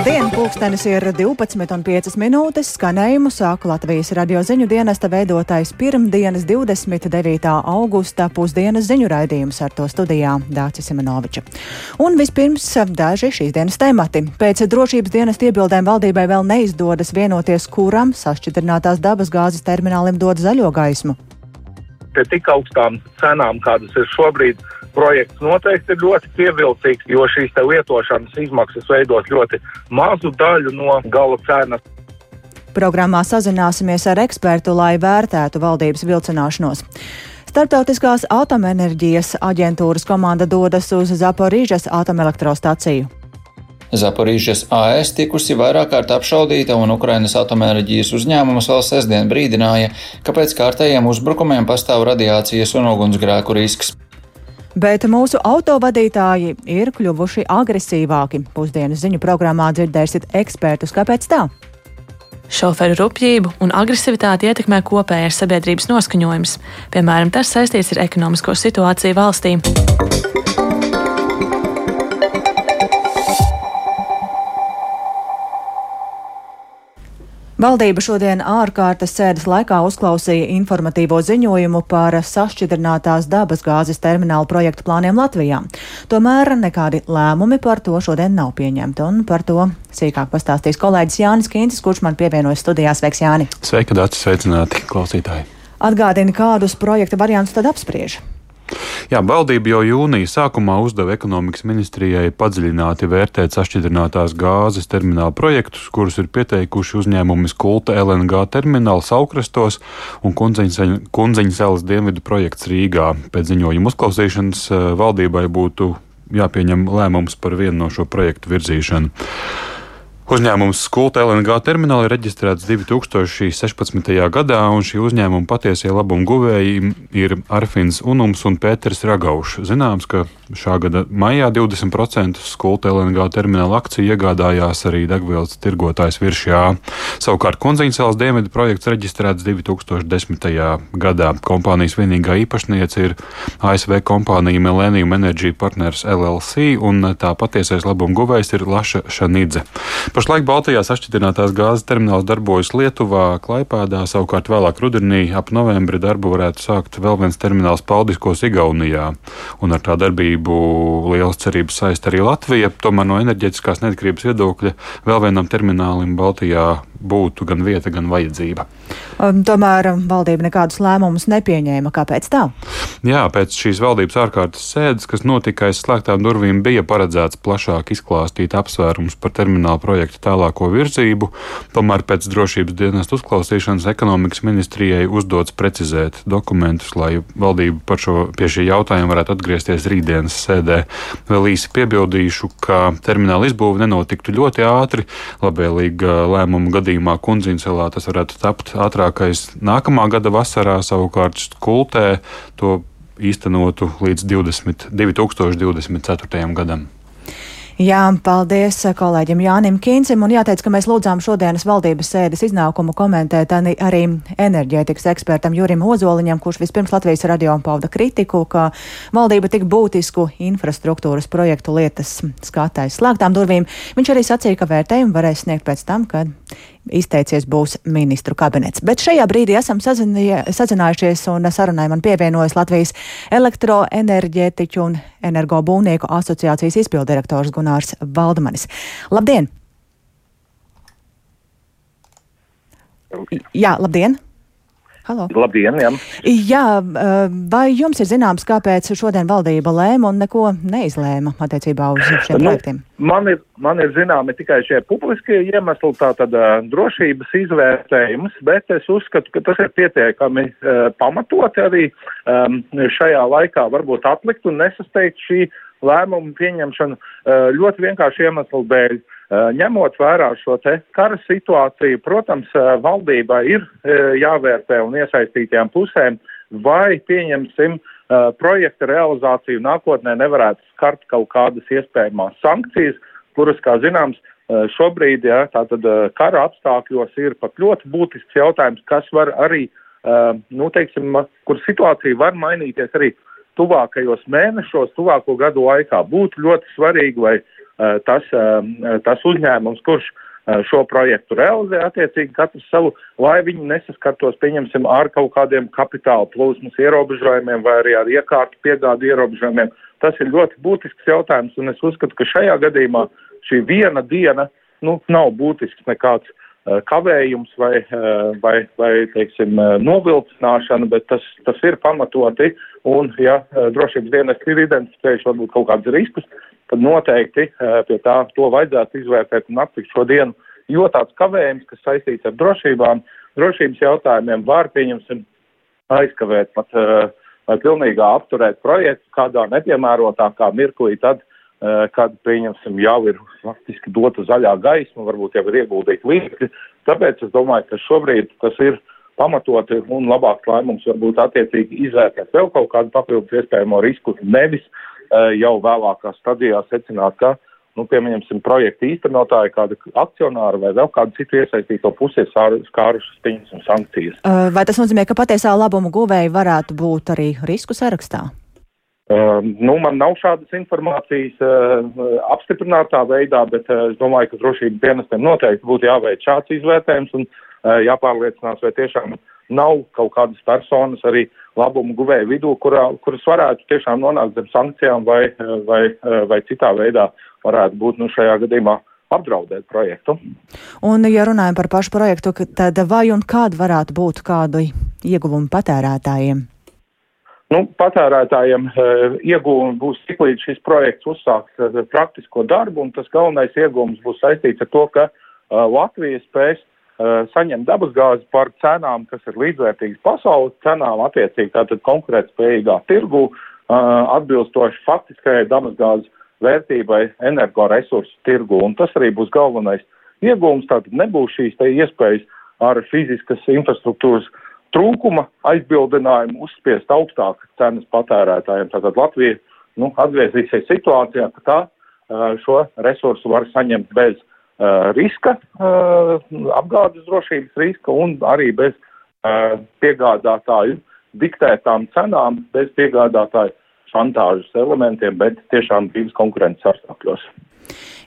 Labdien! Pūkstens ir 12,5 minūtes. Skanējumu sāka Latvijas radio ziņu dienesta veidotais pirmdienas 29. augusta pusdienas ziņu raidījums ar to studijā Dācis Simenoviča. Un vispirms daži šīs dienas temati. Pēc drošības dienas iebildēm valdībai vēl neizdodas vienoties, kuram sašķidrinātās dabas gāzes terminālim dod zaļo gaismu. Pie tik augstām cenām, kādas ir šobrīd, projekts noteikti ir ļoti pievilcīgs, jo šīs lietošanas izmaksas veidos ļoti mazu daļu no gala cenas. Programmā sazināsimies ar ekspertu, lai vērtētu valdības vilcināšanos. Startautiskās atomenerģijas aģentūras komanda dodas uz Zaporīžas atomelektrostaciju. Zaporīžas AS tikusi vairāk kārt apšaudīta, un Ukrainas atomenerģijas uzņēmums vēl sestdien brīdināja, ka pēc kārtējiem uzbrukumiem pastāv radiācijas un ugunsgrēku risks. Bet mūsu autovadītāji ir kļuvuši agresīvāki. Pusdienas ziņu programmā dzirdēsiet ekspertus, kāpēc tā. Šoferu rupjību un agresivitāti ietekmē kopējais sabiedrības noskaņojums. Piemēram, tas saistīts ar ekonomisko situāciju valstī. Valdība šodien ārkārtas sēdes laikā uzklausīja informatīvo ziņojumu par sašķidrinātās dabas gāzes terminālu projektu plāniem Latvijā. Tomēr nekādi lēmumi par to šodien nav pieņemti, un par to sīkāk pastāstīs kolēģis Jānis Kīncis, kurš man pievienojas studijās. Sveiks, Jāni! Sveika, Dārts! Sveicināti klausītāji! Atgādini, kādus projekta variantus tad apspriež? Jā, valdība jau jūnija sākumā uzdeva ekonomikas ministrijai padziļināti vērtēt sašķidrinātās gāzes termināla projektus, kurus ir pieteikuši uzņēmumi Skulta LNG termināla Saukrastos un Kunzeņa salas dienvidu projekts Rīgā. Pēc ziņojuma uzklausīšanas eh, valdībai būtu jāpieņem lēmums par vienu no šo projektu virzīšanu. Uzņēmums Skulta LNG termināli ir reģistrēts 2016. gadā, un šī uzņēmuma patiesie labumu guvēji ir Arfins Unums un Pēters Ragaušs. Zināms, ka šā gada maijā 20% Skulta LNG termināla akciju iegādājās arī degvielas tirgotājs Viršjā. Savukārt Konziņcēlas dienvidu projekts reģistrēts 2010. gadā. Kompānijas vienīgā īpašniece ir ASV kompānija Millennium Energy Partners LLC, un tā patiesais labumu guvējs ir Laša Šanidze. Pašlaik Baltijā sašķidrinātās gāzes termināls darbojas Lietuvā, Klaipēdā, savukārt vēlāk rudenī ap novembri darbu varētu sākt vēl viens termināls Paldiskos Igaunijā. Un ar tā darbību lielas cerības saist arī Latvija. Tomēr no enerģetiskās neatkarības viedokļa vēl vienam terminālim Baltijā būtu gan vieta, gan vajadzība. Um, tomēr valdība nekādus lēmumus nepieņēma. Kāpēc tā? Jā, pēc šīs valdības ārkārtas sēdes, kas notika aiz slēgtām durvīm, bija paredzēts plašāk izklāstīt apsvērums par terminālu projektu tālāko virzību. Tomēr pēc drošības dienas uzklausīšanas ekonomikas ministrijai uzdots precizēt dokumentus, lai valdība par šo pie šī jautājuma varētu atgriezties rītdienas sēdē. Vēl īsi piebildīšu, ka termināla izbūve nenotiktu ļoti ātri, labvēlīga lēmuma gadījumā gadījumā Kundziņcelā tas varētu tapt ātrākais nākamā gada vasarā, savukārt Kultē to īstenotu līdz 20, 2024. gadam. Jā, paldies kolēģim Jānim Kīncim. Un jāteic, ka mēs lūdzām šodienas valdības sēdes iznākumu komentēt arī enerģētikas ekspertam Jurim Ozoliņam, kurš vispirms Latvijas radio pauda kritiku, ka valdība tik būtisku infrastruktūras projektu lietas skatājas slēgtām durvīm. Viņš arī sacīja, ka vērtējumu varēs sniegt pēc tam, kad izteicies būs ministru kabinets. Bet šajā brīdī esam sazinājušies un sarunai man pievienojas Latvijas elektroenerģētiķu un energobūvnieku asociācijas izpildirektors Gunārs Valdmanis. Labdien! Jā, labdien! Halo. Labdien! Jā. jā, vai jums ir zināms, kāpēc šodien valdība lēma un neko neizlēma attiecībā uz šiem nu, projektiem? Man ir, man ir zināmi tikai šie publiskie iemesli, tātad uh, drošības izvērtējums, bet es uzskatu, ka tas ir pietiekami uh, pamatoti arī um, šajā laikā varbūt atlikt un nesasteigt šī lēmumu pieņemšanu uh, ļoti vienkārši iemeslu dēļ. Uh, Eh, ņemot vērā šo te kara situāciju, protams, eh, valdībai ir eh, jāvērtē un iesaistītajām pusēm, vai pieņemsim projekta realizāciju nākotnē nevarētu skart kaut kādas iespējamās sankcijas, kuras, kā zināms, šobrīd, ja, tātad kara apstākļos ir pat ļoti būtisks jautājums, kas var arī, nu, teiksim, kur situācija var mainīties arī tuvākajos mēnešos, tuvāko gadu laikā. Būtu ļoti svarīgi, lai tas, tas uzņēmums, kurš šo projektu realizē, attiecīgi katrs savu, lai viņi nesaskartos, pieņemsim, ar kaut kādiem kapitāla plūsmas ierobežojumiem vai arī ar iekārtu piegādu ierobežojumiem. Tas ir ļoti būtisks jautājums, un es uzskatu, ka šajā gadījumā šī viena diena nu, nav būtisks nekāds kavējums vai, vai, vai teiksim, novilcināšana, bet tas, tas ir pamatoti. Un, ja drošības dienas ir identificējuši varbūt kaut kādus riskus, tad noteikti pie tā to vajadzētu izvērtēt un atlikt šo dienu, jo tāds kavējums, kas saistīts ar drošībām, drošības jautājumiem, var pieņemsim aizkavēt pat vai pilnīgā apturēt projektu kādā nepiemērotākā mirklī, tad, kad, pieņemsim, jau ir faktiski dota zaļā gaisma, varbūt jau ir ieguldīti līdzekļi. Tāpēc es domāju, ka šobrīd tas ir pamatoti un labāks lēmums varbūt attiecīgi izvērtēt vēl kaut kādu papildus iespējamo risku, nevis jau vēlākā stadijā secināt, ka, nu, piemēram, projekta īstenotāji, kāda akcionāra vai vēl kāda citu iesaistīto pusi ir skārušas, pieņemsim, sankcijas. Vai tas nozīmē, ka patiesā labumu guvēji varētu būt arī risku sarakstā? Uh, nu, man nav šādas informācijas uh, apstiprinātā veidā, bet uh, es domāju, ka drošības dienestiem noteikti būtu jāveic šāds izvērtējums un uh, jāpārliecinās, vai tiešām nav kaut kādas personas arī labumu guvēju vidū, kurā, kuras varētu tiešām nonākt zem sankcijām vai, vai, vai citā veidā varētu būt nu, šajā gadījumā apdraudēt projektu. Un, ja runājam par pašu projektu, tad vai un kāda varētu būt kādu ieguvumu patērētājiem? Nu, patērētājiem e, iegūmi būs tik līdz šis projekts uzsāks e, praktisko darbu, un tas galvenais iegūms būs saistīts ar to, ka e, Latvija spēs saņemt dabasgāzi par cenām, kas ir līdzvērtīgas pasaules cenām, attiecīgi tātad konkurētspējīgā tirgu, atbilstoši faktiskajai dabasgāzes vērtībai energoresursu tirgu, un tas arī būs galvenais iegūms, tātad nebūs šīs te iespējas ar fiziskas infrastruktūras trūkuma aizbildinājumu uzspiest augstākas cenas patērētājiem. Tātad Latvija nu, atgriezīsies situācijā, ka tā šo resursu var saņemt bez riska, uh, apgādes drošības riska un arī bez uh, piegādātāju diktētām cenām, bez piegādātāju šantāžas elementiem, bet tiešām brīvas konkurences apstākļos.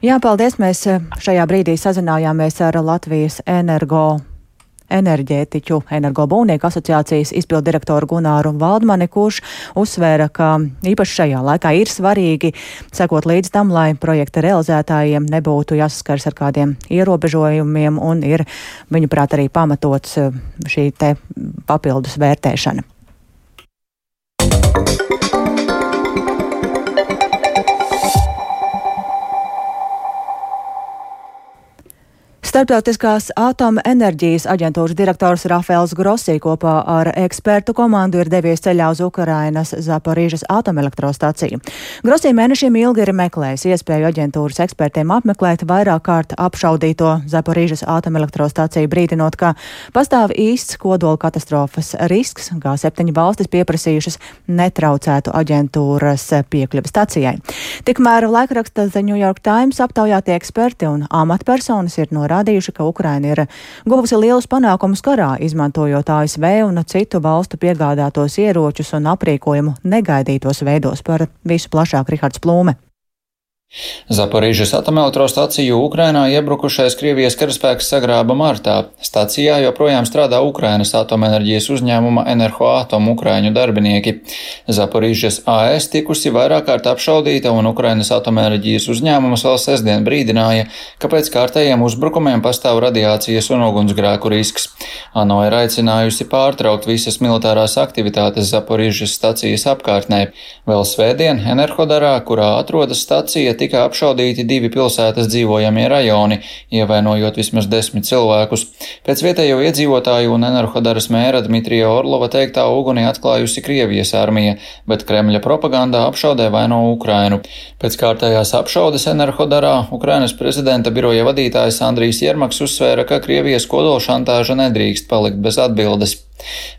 Jā, paldies. Mēs šajā brīdī sazinājāmies ar Latvijas energo enerģētiķu energobūvnieku asociācijas izpildirektoru Gunāru Valdmani, kurš uzsvēra, ka īpaši šajā laikā ir svarīgi sekot līdz tam, lai projekta realizētājiem nebūtu jāsaskars ar kādiem ierobežojumiem un ir, viņuprāt, arī pamatots eh, šī te papildus vērtēšana. Starptautiskās atomenerģijas aģentūras direktors Rafēls Grosī kopā ar ekspertu komandu ir devies ceļā uz Ukrainas Zaporīžas atomelektrostaciju. Grosī mēnešiem ilgi ir meklējis iespēju aģentūras ekspertiem apmeklēt vairāk kārt apšaudīto Zaporīžas atomelektrostaciju, brīdinot, ka pastāv īsts kodola katastrofas risks, kā septiņi valstis pieprasījušas netraucētu aģentūras piekļuvi stacijai. Tikmēr laikraksta The New York Times aptaujātie eksperti un amatpersonas ir norādījuši, rādījuši, ka Ukraina ir guvusi lielus panākumus karā, izmantojot ASV un citu valstu piegādātos ieročus un aprīkojumu negaidītos veidos par visu plašāk Rihards Plūme. Zaporīžas atomelektrostaciju Ukrainā iebrukušais Krievijas karaspēks sagrāba martā. Stacijā joprojām strādā Ukrainas atomenerģijas uzņēmuma Enerhoatom ukraiņu darbinieki. Zaporīžas AS tikusi vairāk kārt apšaudīta un Ukrainas atomenerģijas uzņēmums vēl sestdien brīdināja, ka pēc kārtējiem uzbrukumiem pastāv radiācijas un ugunsgrēku risks. ANO ir aicinājusi pārtraukt visas militārās aktivitātes Zaporīžas stacijas apkārtnē. Vēl svētdien Enerhodarā, kurā atrodas stacija, tika apšaudīti divi pilsētas dzīvojamie rajoni, ievainojot vismaz desmit cilvēkus. Pēc vietējo iedzīvotāju un Enerhodaras mēra Dmitrija Orlova teiktā uguni atklājusi Krievijas armija, bet Kremļa propagandā apšaudē vaino Ukrainu. Pēc kārtējās apšaudes Enerhodarā Ukrainas prezidenta biroja vadītājs Andrijs Jermaks uzsvēra, ka Krievijas kodolšantāža nedrīkst palikt bez atbildes.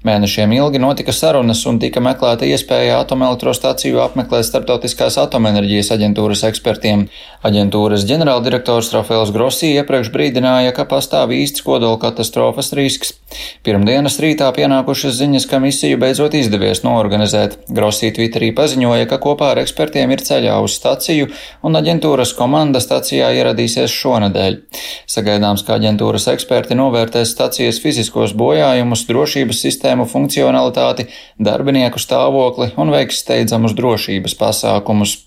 Mēnešiem ilgi notika sarunas un tika meklēta iespēja atomelektrostaciju apmeklēt starptautiskās atomenerģijas aģentūras ekspertiem. Aģentūras ģenerāldirektors Rafaels Grosī iepriekš brīdināja, ka pastāv īsts kodola katastrofas risks. Pirmdienas rītā pienākušas ziņas, ka misiju beidzot izdevies noorganizēt. Grosī Twitterī paziņoja, ka kopā ar ekspertiem ir ceļā uz staciju un aģentūras komanda stacijā ieradīsies šonadēļ. Sagaidāms, ka aģentūras eksperti novērtēs stacijas fiziskos bojājumus, drošības drošības sistēmu funkcionalitāti, darbinieku stāvokli un veiks steidzamus drošības pasākumus.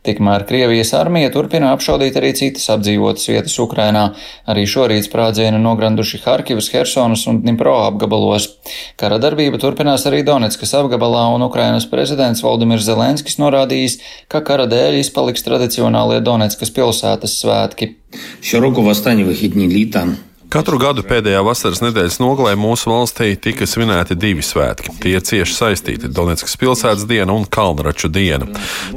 Tikmēr Krievijas armija turpina apšaudīt arī citas apdzīvotas vietas Ukrainā. Arī šorīt sprādzienu nogranduši Harkivas, Hersonas un Dnipro apgabalos. Kara darbība turpinās arī Donetskas apgabalā, un Ukrainas prezidents Valdimirs Zelenskis norādījis, ka kara dēļ izpaliks tradicionālie Donetskas pilsētas svētki. Šo roku vastāņu vahidņi lītām Katru gadu pēdējā vasaras nedēļas nogalē mūsu valstī tika svinēti divi svētki. Tie cieši saistīti - Donetskas pilsētas diena un Kalnraču diena.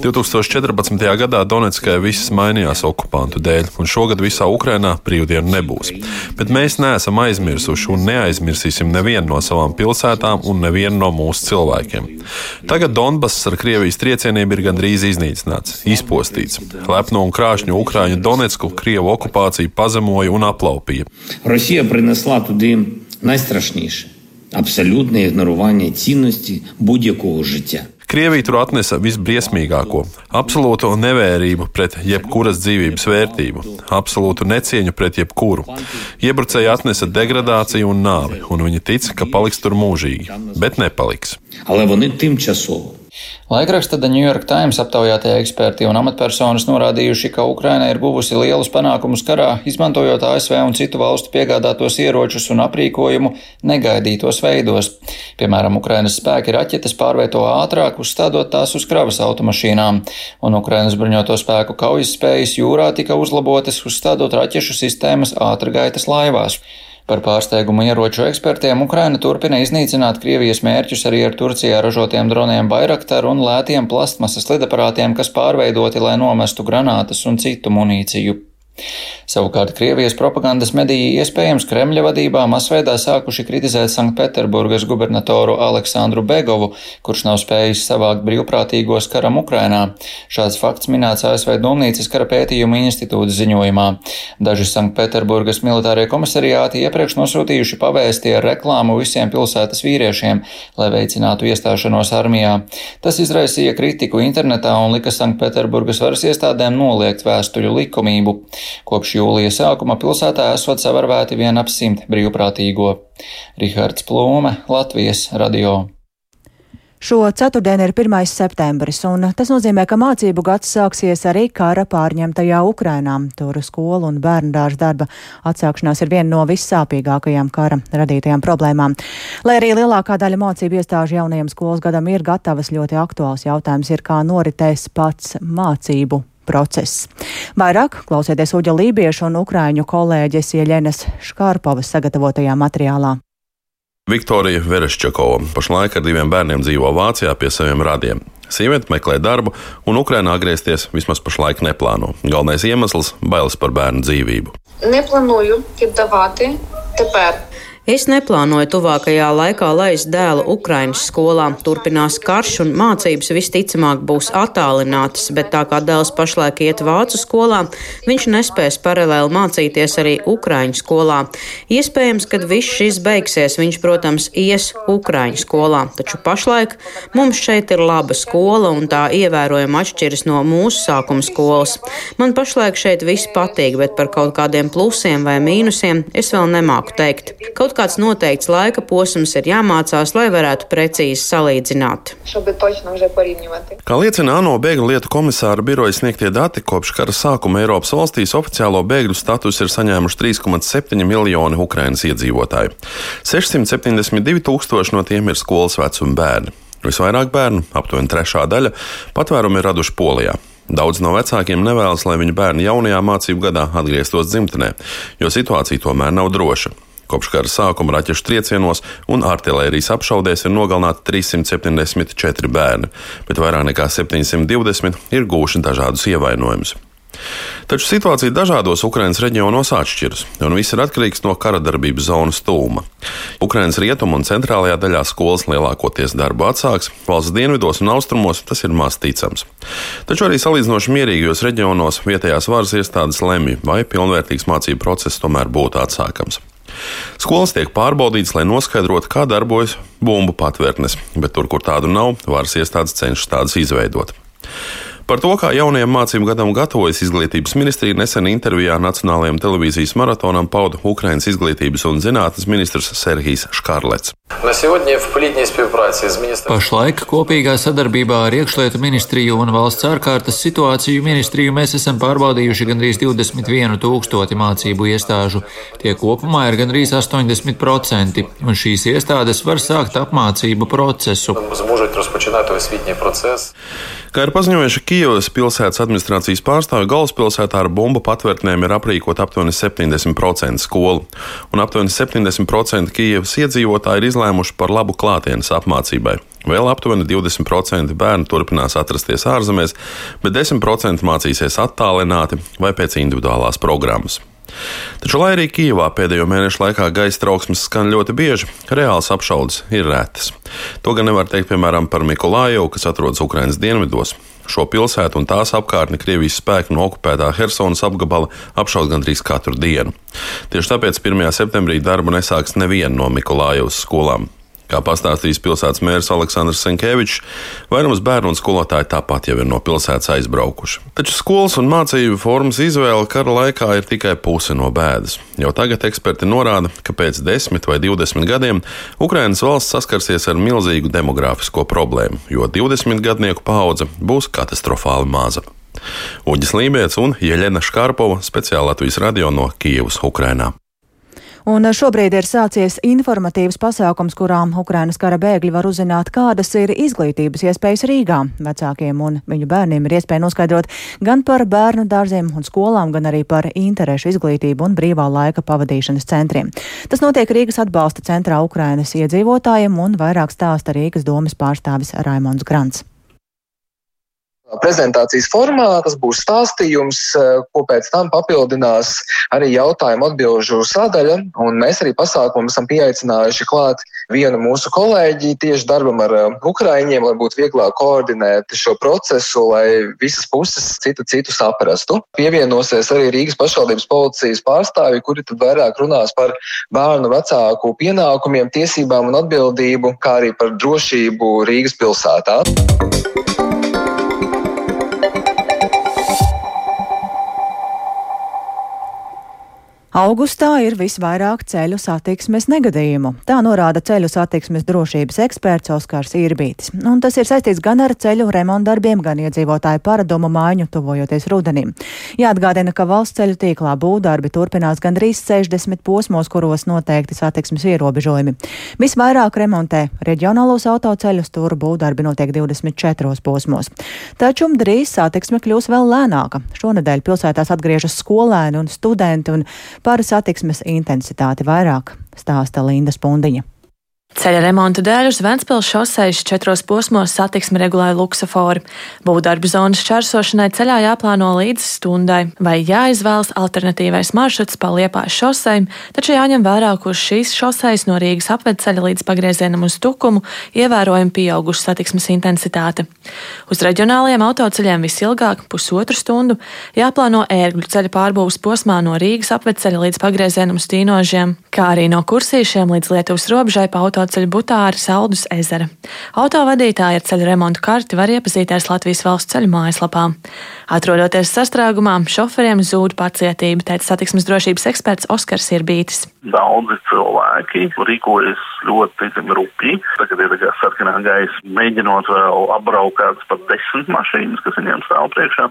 2014. gadā Donetskai viss mainījās okupantu dēļ, un šogad visā Ukrainā brīvdienu nebūs. Bet mēs neesam aizmirsuši un neaizmirsīsim nevienu no savām pilsētām un nevienu no mūsu cilvēkiem. Tagad Donbass ar Krievijas triecieniem ir gandrīz iznīcināts, izpostīts. Lepno un krāšņu Ukraiņu Donetsku Krievu okupācija pazemoja un aplaupīja. Росія принесла туди найстрашніше абсолютне ігнорування цінності будь-якого життя. Krievija tur atnesa visbriesmīgāko - absolūtu nevērību pret jebkuras dzīvības vērtību, absolūtu necieņu pret jebkuru. Iebrucēji atnesa degradāciju un nāvi, un viņi tic, ka paliks tur mūžīgi, bet nepaliks. Але вони тимчасово. Laikraksta The New York Times aptaujātie eksperti un amatpersonas norādījuši, ka Ukraina ir guvusi lielus panākumus karā, izmantojot ASV un citu valstu piegādātos ieročus un aprīkojumu negaidītos veidos. Piemēram, Ukrainas spēki raķetes pārvieto ātrāk, uzstādot tās uz kravas automašīnām, un Ukrainas bruņoto spēku kaujas spējas jūrā tika uzlabotas, uzstādot raķešu sistēmas ātrgaitas laivās. Par pārsteigumu ieroču ekspertiem Ukraina turpina iznīcināt Krievijas mērķus arī ar Turcijā ražotiem droniem Bayraktar un lētiem plastmasas lidaparātiem, kas pārveidoti, lai nomestu granātas un citu munīciju. Savukārt Krievijas propagandas mediji iespējams Kremļa vadībā masveidā sākuši kritizēt Sanktpēterburgas gubernatoru Aleksandru Begovu, kurš nav spējis savākt brīvprātīgos karam Ukrainā. Šāds fakts minēts ASV Domnīcas kara pētījuma institūta ziņojumā. Daži Sanktpēterburgas militārie komisariāti iepriekš nosūtījuši pavēsti ar reklāmu visiem pilsētas vīriešiem, lai veicinātu iestāšanos armijā. Tas izraisīja kritiku internetā un lika Sanktpēterburgas varas iestādēm noliegt vēstuļu likumību. Kopš jūlija sākuma pilsētā esot savarvēti vien ap simt brīvprātīgo. Rihards Plūme, Latvijas radio. Šo ceturtdienu ir 1. septembris, un tas nozīmē, ka mācību gads sāksies arī kara pārņemtajā Ukrainā. Tur skolu un bērnu dārza darba atsākšanās ir viena no vissāpīgākajām kara radītajām problēmām. Lai arī lielākā daļa mācību iestāžu jaunajam skolas gadam ir gatavas, ļoti aktuāls jautājums ir, kā noritēs pats mācību process. Vairāk klausieties Uģa Lībiešu un Ukrāņu kolēģes Ieļenes Škārpovas sagatavotajā materiālā. Viktorija Vereščakova pašlaik ar diviem bērniem dzīvo Vācijā pie saviem radiem. Sieviete meklē darbu, un Ukrainā atgriezties vismaz pašlaik neplāno. Galvenais iemesls - bailes par bērnu dzīvību. Neplānoju piedāvāt tepat. Es neplānoju tuvākajā laikā laist dēlu Ukraiņas skolā. Turpinās karš un mācības visticamāk būs attālinātas, bet tā kā dēls pašlaik iet vācu skolā, viņš nespēs paralēli mācīties arī Ukraiņu skolā. Iespējams, kad viss šis beigsies, viņš, protams, ies Ukraiņu skolā, taču pašlaik mums šeit ir laba skola un tā ievērojami atšķiras no mūsu sākuma skolas. Man pašlaik šeit viss patīk, bet par kaut kādiem plusiem vai mīnusiem es vēl nemāku teikt. Kaut kaut kāds noteikts laika posms ir jāmācās, lai varētu precīzi salīdzināt. Kā liecina ANO bēgļu lietu komisāra biroja sniegtie dati, kopš kara sākuma Eiropas valstīs oficiālo bēgļu statusu ir saņēmuši 3,7 miljoni Ukrainas iedzīvotāju. 672 tūkstoši no tiem ir skolas vecuma bērni. Visvairāk bērnu, aptuveni trešā daļa, patvērumu ir raduši Polijā. Daudz no vecākiem nevēlas, lai viņu bērni jaunajā mācību gadā atgrieztos dzimtenē, jo situācija tomēr nav droša. Kopš kara sākuma raķešu triecienos un artērijas apšaudēs ir nogalināti 374 bērni, bet vairāk nekā 720 ir gūši dažādus ievainojumus. Taču situācija dažādos Ukrainas reģionos atšķiras, un viss ir atkarīgs no kara darbības zonas tūma. Ukrainas rietumu un centrālajā daļā skolas lielākoties darbu atsāks, valsts dienvidos un austrumos tas ir maz ticams. Taču arī salīdzinoši mierīgajos reģionos vietējās varas iestādes lemj, vai pilnvērtīgs mācību process tomēr būtu atsākams. Skolas tiek pārbaudītas, lai noskaidrotu, kā darbojas bumbu patvērtnes, bet tur, kur tādu nav, varas iestādes cenšas tādas izveidot. Par to, kā jaunajam mācību gadam gatavojas izglītības ministrija, nesen intervijā Nacionālajiem televīzijas maratonam pauda Ukrainas izglītības un zinātnes ministrs Serhijs Škarlets. Pašlaik kopīgā sadarbībā ar iekšlietu ministriju un valsts ārkārtas situāciju ministriju mēs esam pārbaudījuši gandrīz 21 tūkstoti mācību iestāžu. Tie kopumā ir gandrīz 80%, un šīs iestādes var sākt apmācību procesu. Kā ir paziņojuši Kijavas pilsētas administrācijas pārstāvi, galvaspilsētā ar bumbu patvērtnēm ir aprīkot aptuveni 70% skolu, un aptuveni 70% Kijavas iedzīvotāji ir izlēmuši par labu klātienes apmācībai. Vēl aptuveni 20% bērnu turpinās atrasties ārzemēs, bet 10% mācīsies attālināti vai pēc individuālās programmas. Taču, lai arī Kijavā pēdējo mēnešu laikā gaisa trauksmes skan ļoti bieži, reāls apšaudes ir retas. To gan nevar teikt, piemēram, par Mikulāju, kas atrodas Ukrainas dienvidos. Šo pilsētu un tās apkārtni Krievijas spēku no okupētā Helsonas apgabala apšauda gandrīz katru dienu. Tieši tāpēc 1. septembrī darbu nesāks neviena no Mikulājevas skolām. Kā pastāstījis pilsētas mērs Aleksandrs Senkevičs, vairums bērnu un skolotāji tāpat jau ir no pilsētas aizbraukuši. Taču skolas un mācību formas izvēle kara laikā ir tikai puse no bēdas. Jau tagad eksperti norāda, ka pēc 10 vai 20 gadiem Ukrainas valsts saskarsies ar milzīgu demogrāfisko problēmu, jo 20 gadnieku paudze būs katastrofāli maza. Uģis Lībijams un Jeļena Škārpova speciāli Latvijas radio no Kievas, Ukrainā. Un šobrīd ir sācies informatīvs pasākums, kurām Ukrainas kara bēgļi var uzzināt, kādas ir izglītības iespējas Rīgā. Vecākiem un viņu bērniem ir iespēja noskaidrot gan par bērnu dārziem un skolām, gan arī par interešu izglītību un brīvā laika pavadīšanas centriem. Tas notiek Rīgas atbalsta centrā Ukrainas iedzīvotājiem un vairāk stāsta Rīgas domas pārstāvis Raimons Grants prezentācijas formā. Tas būs stāstījums, eh, ko pēc tam papildinās arī jautājumu atbilžu sadaļa. Un mēs arī pasākumu esam pieaicinājuši klāt vienu mūsu kolēģi tieši darbam ar eh, Ukraiņiem, lai būtu vieglāk koordinēt šo procesu, lai visas puses citu citu saprastu. Pievienosies arī Rīgas pašvaldības policijas pārstāvi, kuri tad vairāk runās par bērnu vecāku pienākumiem, tiesībām un atbildību, kā arī par drošību Rīgas pilsētā. Augustā ir visvairāk ceļu satiksmes negadījumu. Tā norāda ceļu satiksmes drošības eksperts Oskars Irbītis. Un tas ir saistīts gan ar ceļu remontdarbiem, gan iedzīvotāju paradumu maiņu, tuvojoties rudenim. Jāatgādina, ka valsts ceļu tīklā būvdarbi turpinās gandrīz 60 posmos, kuros noteikti satiksmes ierobežojumi. Visvairāk remontē reģionālos autoceļus, tur būvdarbi notiek 24 posmos. Taču drīz satiksme kļūs vēl lēnāka. Šonadēļ pilsētās atgriežas skolēni un studenti. Un Par satiksmes intensitāti vairāk stāsta Linda Spundiņa. Ceļa remonta dēļ uz Ventspils šoseis četros posmos satiksmi regulēja luksafori. Būvdarbu zonas čērsošanai ceļā jāplāno līdz stundai, vai jāizvēlas alternatīvais maršruts pa Liepājas šosei, taču jāņem vērā, kurš šīs šoseis no Rīgas apvedceļa līdz pagriezienam uz Tukumu ievērojami pieauguša satiksmes intensitāte. Uz reģionālajiem autoceļiem visilgāk pusotru stundu jāplāno ērgļu ceļa pārbūves posmā no Rīgas apvedceļa līdz pagriezienam uz Tīnožiem, kā arī no kursīšiem līdz Lietuvas robežai pa auto autoceļu Butāra Saldus ezera. Autovadītāji ar ceļu remontu karti var iepazīties Latvijas valsts ceļu mājaslapā. Atrodoties sastrēgumā, šoferiem zūd pacietība, teica satiksmes drošības eksperts Oskars Irbītis. Daudzi cilvēki rīkojas ļoti rupji. Tagad ir sarkanā gaisa, mēģinot vēl apbraukt kādas pat desmit mašīnas, kas viņiem stāv priekšā.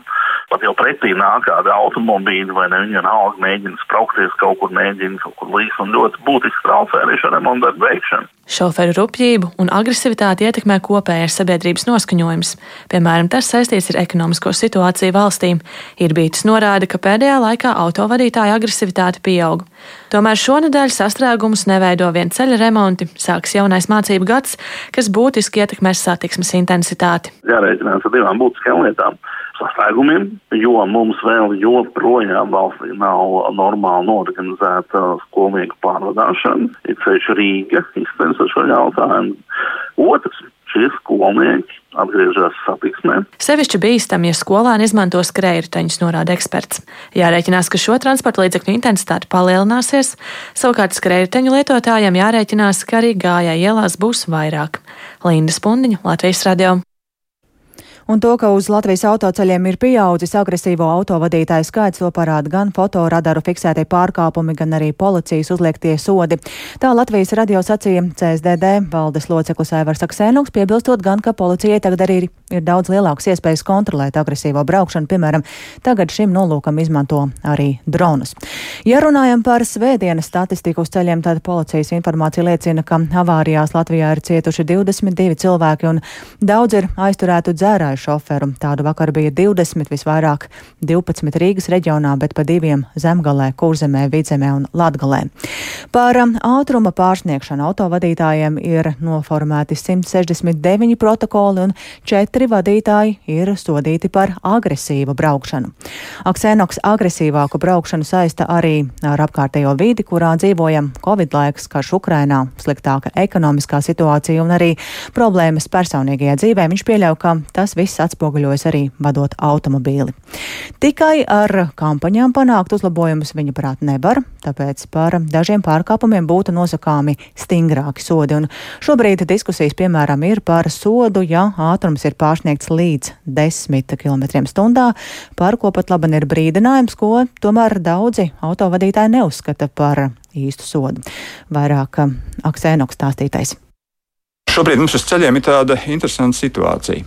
Pat jau pretī nāk kāda automobīļa vai ne, viņa alga mēģina spraukties kaut kur, mēģina kaut kur līdz un ļoti būtiski traucē arī šo remontu veikšanu. Šoferu rupjību un agresivitāti ietekmē kopējais sabiedrības noskaņojums. Piemēram, tas saistīts ar ekonomisko situāciju valstīm. Irbītis norāda, ka pēdējā laikā autovadītāja agresivitāte pieaug. Tomēr šonadēļ sastrēgumus neveido vien ceļa remonti, sāks jaunais mācību gads, kas būtiski ietekmēs satiksmes intensitāti. Jārēķinās ar divām būtiskām lietām sastrēgumiem, jo mums vēl joprojām valstī nav normāli norganizēta skolnieku pārvadāšana. Ir ceļš Rīga izcēlis ar šo jautājumu. Otrs, šie skolnieki atgriežas satiksmē. Sevišķi bīstami, ja skolēni izmanto skrējēju, norāda eksperts. Jārēķinās, ka šo transporta līdzekļu intensitāte palielināsies, savukārt skrējēju lietotājiem jārēķinās, ka arī gājēji ielās būs vairāk. Linda Spundiņa, Latvijas radio. Un to, ka uz Latvijas autoceļiem ir pieaudzis agresīvo autovadītāju skaits, to parāda gan fotoradaru fiksētie pārkāpumi, gan arī policijas uzliektie sodi. Tā Latvijas radio sacīja CSDD valdes loceklis Aivars Aksēnuks, piebilstot gan, ka policijai tagad arī ir daudz lielākas iespējas kontrolēt agresīvo braukšanu, piemēram, tagad šim nolūkam izmanto arī dronus. Ja runājam par svētdienas statistiku uz ceļiem, tad policijas informācija liecina, ka avārijās Latvijā ir cietuši 22 cilvēki un daudz ir aizturētu dzērāju strādāju šoferu. Tādu vakar bija 20, visvairāk 12 Rīgas reģionā, bet pa diviem Zemgalē, Kurzemē, Vidzemē un Latgalē. Par um, ātruma pārsniegšanu autovadītājiem ir noformēti 169 protokoli un 4 vadītāji ir sodīti par agresīvu braukšanu. Aksēnoks agresīvāku braukšanu saista arī ar apkārtējo vidi, kurā dzīvojam Covid laiks, karš Ukrainā, sliktāka ekonomiskā situācija un arī problēmas personīgajā dzīvē. Viņš pieļauj, ka tas viss atspoguļojas arī vadot automobīli. Tikai ar kampaņām panākt uzlabojumus viņa prāt nevar, tāpēc par dažiem pārkāpumiem būtu nosakāmi stingrāki sodi. Un šobrīd diskusijas, piemēram, ir par sodu, ja ātrums ir pārsniegts līdz 10 km/h, par ko pat labi ir brīdinājums, ko tomēr daudzi autovadītāji neuzskata par īstu sodu. Vairāk Aksēnoks stāstītais. Šobrīd mums uz ceļiem ir tāda interesanta situācija.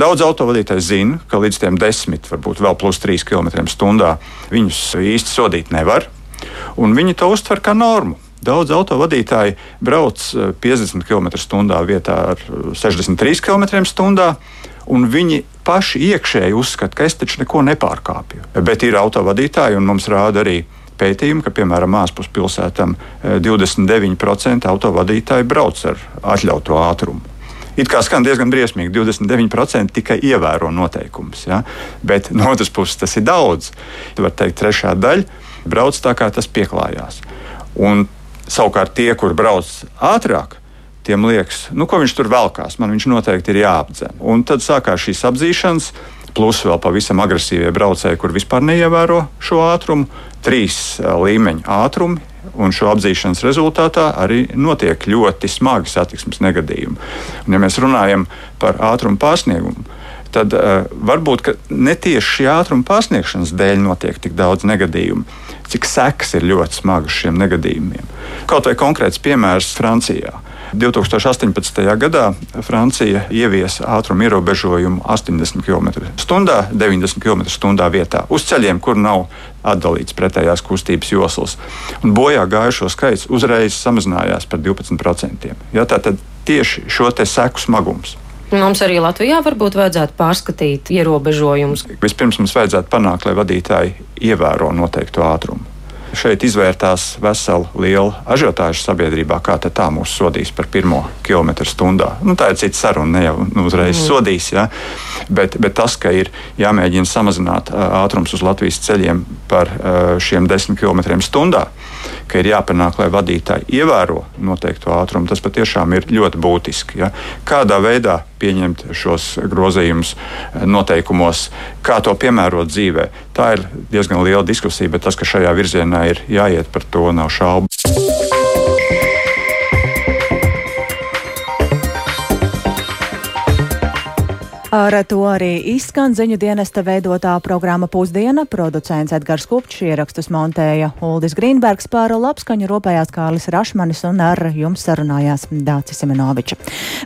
Daudz autovadītāji zina, ka līdz tiem desmit, varbūt vēl plus 3 km/h viņus īsti sodīt nevar, un viņi to uztver kā normu. Daudz autovadītāji brauc 50 km/h vietā ar 63 km/h. Un viņi paši iekšēji uzskata, ka es taču neko nepārkāpju. Bet ir autovadītāji, un mums rāda arī pētījumi, ka piemēram ārpus pilsētām 29% autovadītāji brauc ar atļautu ātrumu. It kā skan diezgan briesmīgi, 29% tikai ievēro noteikumus. Ja? Bet no otras puses tas ir daudz. Var teikt, trešā daļa brauc tā, kā tas pieklājās. Un savukārt tie, kur brauc ātrāk, tiem liekas, nu, ko viņš tur velkās, man viņš noteikti ir jāapdzen. Un tad sākās šīs apzīšanas plus vēl pavisam agresīvie braucēji, kur vispār neievēro šo ātrumu, trīs līmeņu ātrumi. Un šo apzīšanas rezultātā arī notiek ļoti smagi satiksmes negadījumi. Un, ja mēs runājam par ātrumu pārsniegumu, tad uh, varbūt ne tieši šī ātruma pārsniegšanas dēļ notiek tik daudz negadījumu, cik sekas ir ļoti smagas šiem negadījumiem. Kaut vai konkrēts piemērs Francijā. 2018. gadā Francija ieviesa ātruma ierobežojumu 80 km/h, 90 km/h vietā uz ceļiem, kur nav atdalīts pretējās kustības joslas. Un bojā gājušo skaits uzreiz samazinājās par 12%. Ja, Tātad tieši šo seku smagums. Mums arī Latvijā varbūt vajadzētu pārskatīt ierobežojumus. Vispirms mums vajadzētu panākt, lai vadītāji ievēro noteiktu ātrumu. Šeit izvērtās vesela liela ažiotāža sabiedrībā, kā tā mūs sodīs par pirmo kilometru stundā. Nu, tā ir cita saruna, ne jau nu, uzreiz mm. sodīs. Ja? Bet, bet tas, ka ir jāmēģina samazināt ātrums uz Latvijas ceļiem par šiem 10 km/h, ka ir jāpanāk, lai vadītāji ievēro noteikto ātrumu, tas patiešām ir ļoti būtiski. Ja? Kādā veidā pieņemt šos grozījumus noteikumos, kā to piemērot dzīvē. Tā ir diezgan liela diskusija, bet tas, ka šajā virzienā ir jāiet, par to nav šaubu. Ar to arī izskan ziņu dienesta veidotā programma Pusdiena. Producents Edgars Kupčs ierakstus montēja Uldis Grīnbergs par labskaņu ropējās Kārlis Rašmanis un ar jums sarunājās Dācis Simenoviča.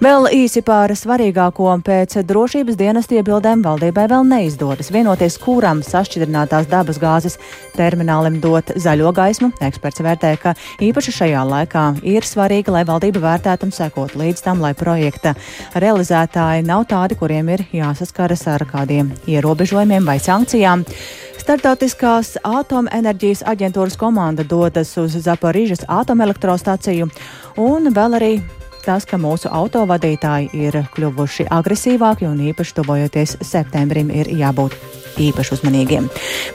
Vēl īsi par svarīgāko pēc drošības dienesta iebildēm valdībai vēl neizdodas vienoties, kuram sašķidrinātās dabas gāzes terminālim dot zaļo gaismu. Eksperts vērtē, ka īpaši šajā laikā ir svarīgi, lai valdība vērtētu un sekot līdz tam, lai projekta realizētāji nav tādi, kuriem ir ir jāsaskaras ar kādiem ierobežojumiem vai sankcijām. Startautiskās atomenerģijas aģentūras komanda dodas uz Zaporīžas atomelektrostaciju un vēl arī tas, ka mūsu autovadītāji ir kļuvuši agresīvāki un īpaši tuvojoties septembrim ir jābūt īpaši uzmanīgiem.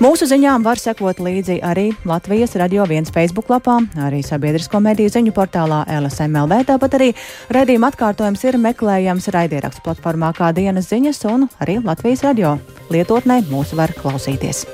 Mūsu ziņām var sekot līdzi arī Latvijas radio viens Facebook lapā, arī sabiedrisko mediju ziņu portālā LSMLV, tāpat arī redzījuma atkārtojums ir meklējams raidierakstu platformā kā dienas ziņas un arī Latvijas radio lietotnē mūs var klausīties.